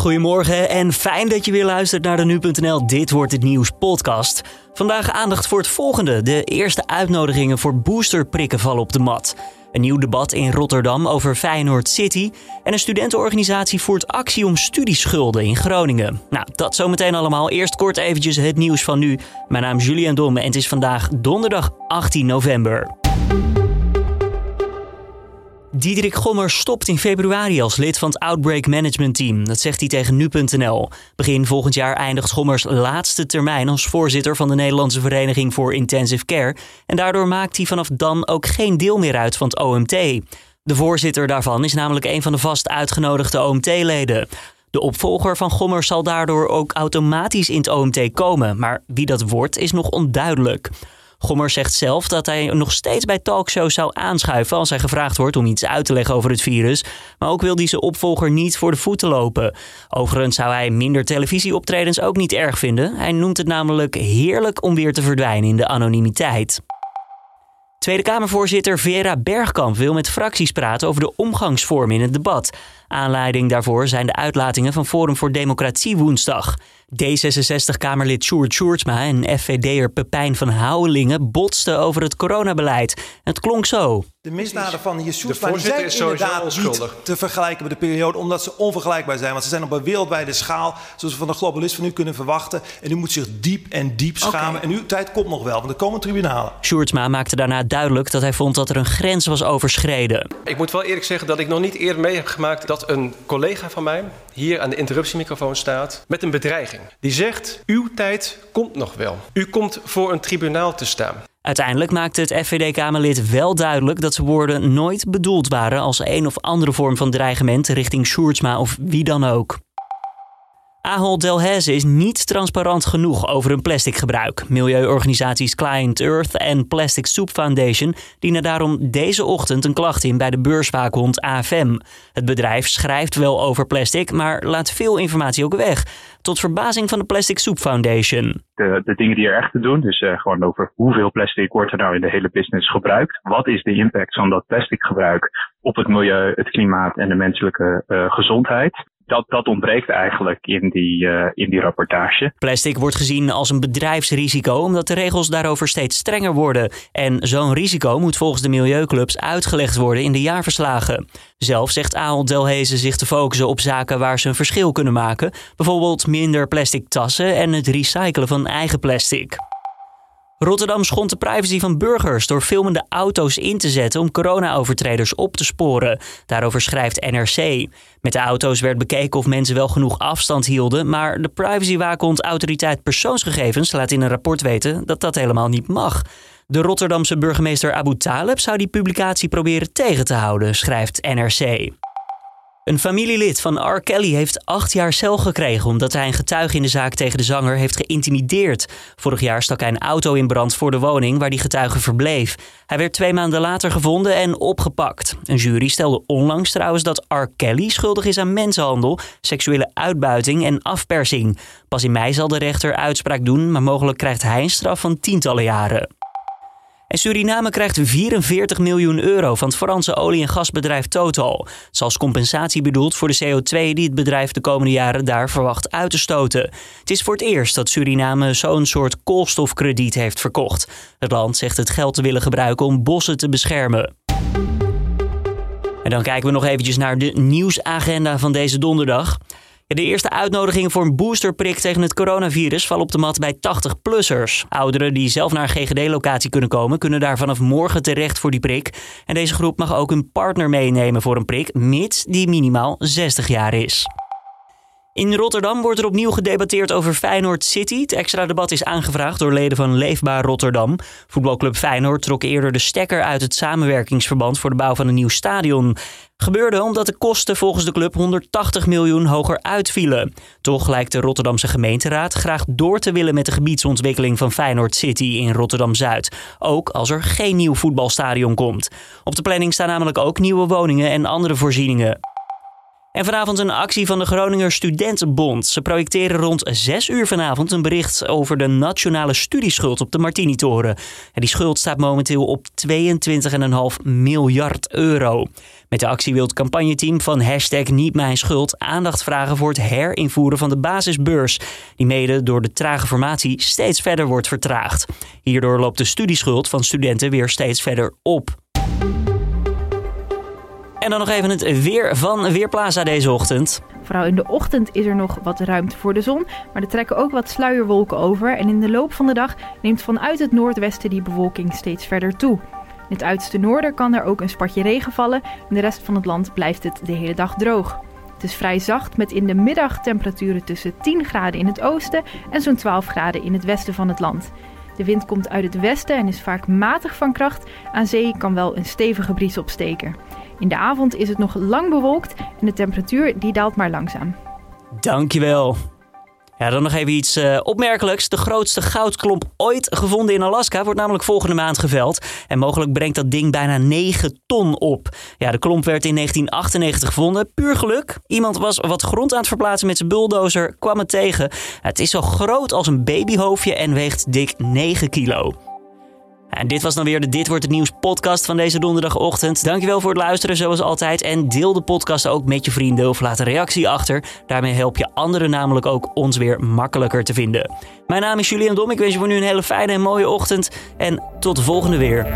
Goedemorgen en fijn dat je weer luistert naar de Nu.nl Dit Wordt Het Nieuws podcast. Vandaag aandacht voor het volgende. De eerste uitnodigingen voor boosterprikken vallen op de mat. Een nieuw debat in Rotterdam over Feyenoord City. En een studentenorganisatie voert actie om studieschulden in Groningen. Nou, dat zometeen allemaal. Eerst kort eventjes het nieuws van nu. Mijn naam is Julian Domme en het is vandaag donderdag 18 november. Diederik Gommer stopt in februari als lid van het Outbreak Management Team. Dat zegt hij tegen nu.nl. Begin volgend jaar eindigt Gommers laatste termijn als voorzitter van de Nederlandse Vereniging voor Intensive Care. En daardoor maakt hij vanaf dan ook geen deel meer uit van het OMT. De voorzitter daarvan is namelijk een van de vast uitgenodigde OMT-leden. De opvolger van Gommers zal daardoor ook automatisch in het OMT komen, maar wie dat wordt is nog onduidelijk. Gommer zegt zelf dat hij nog steeds bij talkshows zou aanschuiven als hij gevraagd wordt om iets uit te leggen over het virus. Maar ook wil hij zijn opvolger niet voor de voeten lopen. Overigens zou hij minder televisieoptredens ook niet erg vinden. Hij noemt het namelijk heerlijk om weer te verdwijnen in de anonimiteit. Tweede Kamervoorzitter Vera Bergkamp wil met fracties praten over de omgangsvorm in het debat. Aanleiding daarvoor zijn de uitlatingen van Forum voor Democratie woensdag. D66-Kamerlid Sjoerd Sjoerdsma en FVD'er Pepijn van Houwelingen botsten over het coronabeleid. Het klonk zo. De misdaden van hier Sjoerdsma zijn inderdaad niet te vergelijken met de periode... omdat ze onvergelijkbaar zijn. Want ze zijn op een wereldwijde schaal, zoals we van de globalist van u kunnen verwachten. En u moet zich diep en diep schamen. En uw tijd komt nog wel, want er komen tribunalen. Sjoerdsma maakte daarna duidelijk dat hij vond dat er een grens was overschreden. Ik moet wel eerlijk zeggen dat ik nog niet eerder mee heb gemaakt... een collega van mij hier aan de interruptiemicrofoon staat met een bedreiging. Die zegt, uw tijd komt nog wel. U komt voor een tribunaal te staan. Uiteindelijk maakte het FVD-Kamerlid wel duidelijk dat zijn woorden nooit bedoeld waren als een of andere vorm van dreigement richting Sjoerdsma of wie dan ook. Ahold Delhaize is niet transparant genoeg over hun plasticgebruik. Milieuorganisaties Client Earth en Plastic Soup Foundation dienen daarom deze ochtend een klacht in bij de beurswaakhond AFM. Het bedrijf schrijft wel over plastic, maar laat veel informatie ook weg. Tot verbazing van de Plastic Soup Foundation. De, de dingen die er echt te doen, dus uh, gewoon over hoeveel plastic wordt er nou in de hele business gebruikt. Wat is de impact van dat plasticgebruik op het milieu, het klimaat en de menselijke uh, gezondheid? Dat, dat ontbreekt eigenlijk in die, uh, in die rapportage. Plastic wordt gezien als een bedrijfsrisico omdat de regels daarover steeds strenger worden. En zo'n risico moet volgens de milieuclubs uitgelegd worden in de jaarverslagen. Zelf zegt Ahold Delhaize zich te focussen op zaken waar ze een verschil kunnen maken. Bijvoorbeeld minder plastic tassen en het recyclen van eigen plastic. Rotterdam schond de privacy van burgers door filmende auto's in te zetten om corona-overtreders op te sporen. Daarover schrijft NRC. Met de auto's werd bekeken of mensen wel genoeg afstand hielden, maar de privacywaakhond Autoriteit Persoonsgegevens laat in een rapport weten dat dat helemaal niet mag. De Rotterdamse burgemeester Abu Taleb zou die publicatie proberen tegen te houden, schrijft NRC. Een familielid van R. Kelly heeft acht jaar cel gekregen omdat hij een getuige in de zaak tegen de zanger heeft geïntimideerd. Vorig jaar stak hij een auto in brand voor de woning waar die getuige verbleef. Hij werd twee maanden later gevonden en opgepakt. Een jury stelde onlangs trouwens dat R. Kelly schuldig is aan mensenhandel, seksuele uitbuiting en afpersing. Pas in mei zal de rechter uitspraak doen, maar mogelijk krijgt hij een straf van tientallen jaren. En Suriname krijgt 44 miljoen euro van het Franse olie- en gasbedrijf Total. Het is als compensatie bedoeld voor de CO2 die het bedrijf de komende jaren daar verwacht uit te stoten. Het is voor het eerst dat Suriname zo'n soort koolstofkrediet heeft verkocht. Het land zegt het geld te willen gebruiken om bossen te beschermen. En dan kijken we nog eventjes naar de nieuwsagenda van deze donderdag. De eerste uitnodigingen voor een boosterprik tegen het coronavirus vallen op de mat bij 80-plussers. Ouderen die zelf naar een GGD-locatie kunnen komen, kunnen daar vanaf morgen terecht voor die prik. En deze groep mag ook hun partner meenemen voor een prik, mits die minimaal 60 jaar is. In Rotterdam wordt er opnieuw gedebatteerd over Feyenoord City. Het extra debat is aangevraagd door leden van Leefbaar Rotterdam. Voetbalclub Feyenoord trok eerder de stekker uit het samenwerkingsverband voor de bouw van een nieuw stadion. Gebeurde omdat de kosten volgens de club 180 miljoen hoger uitvielen. Toch lijkt de Rotterdamse gemeenteraad graag door te willen met de gebiedsontwikkeling van Feyenoord City in Rotterdam-Zuid. Ook als er geen nieuw voetbalstadion komt. Op de planning staan namelijk ook nieuwe woningen en andere voorzieningen. En vanavond een actie van de Groninger Studentenbond. Ze projecteren rond 6 uur vanavond een bericht over de nationale studieschuld op de Martini-toren. Die schuld staat momenteel op 22,5 miljard euro. Met de actie wil het campagneteam van hashtag Niet aandacht vragen voor het herinvoeren van de basisbeurs, die mede door de trage formatie steeds verder wordt vertraagd. Hierdoor loopt de studieschuld van studenten weer steeds verder op. En dan nog even het weer van Weerplaza deze ochtend. Vooral in de ochtend is er nog wat ruimte voor de zon, maar er trekken ook wat sluierwolken over. En in de loop van de dag neemt vanuit het noordwesten die bewolking steeds verder toe. In het uiterste noorden kan er ook een spatje regen vallen. In de rest van het land blijft het de hele dag droog. Het is vrij zacht met in de middag temperaturen tussen 10 graden in het oosten en zo'n 12 graden in het westen van het land. De wind komt uit het westen en is vaak matig van kracht. Aan zee kan wel een stevige bries opsteken. In de avond is het nog lang bewolkt en de temperatuur die daalt maar langzaam. Dankjewel. Ja, dan nog even iets uh, opmerkelijks. De grootste goudklomp ooit gevonden in Alaska wordt namelijk volgende maand geveld. En mogelijk brengt dat ding bijna 9 ton op. Ja, de klomp werd in 1998 gevonden. Puur geluk. Iemand was wat grond aan het verplaatsen met zijn bulldozer, kwam het tegen. Het is zo groot als een babyhoofdje en weegt dik 9 kilo. En dit was dan weer de Dit Wordt Het Nieuws podcast van deze donderdagochtend. Dankjewel voor het luisteren zoals altijd. En deel de podcast ook met je vrienden of laat een reactie achter. Daarmee help je anderen namelijk ook ons weer makkelijker te vinden. Mijn naam is Julian Dom. Ik wens je voor nu een hele fijne en mooie ochtend. En tot de volgende weer.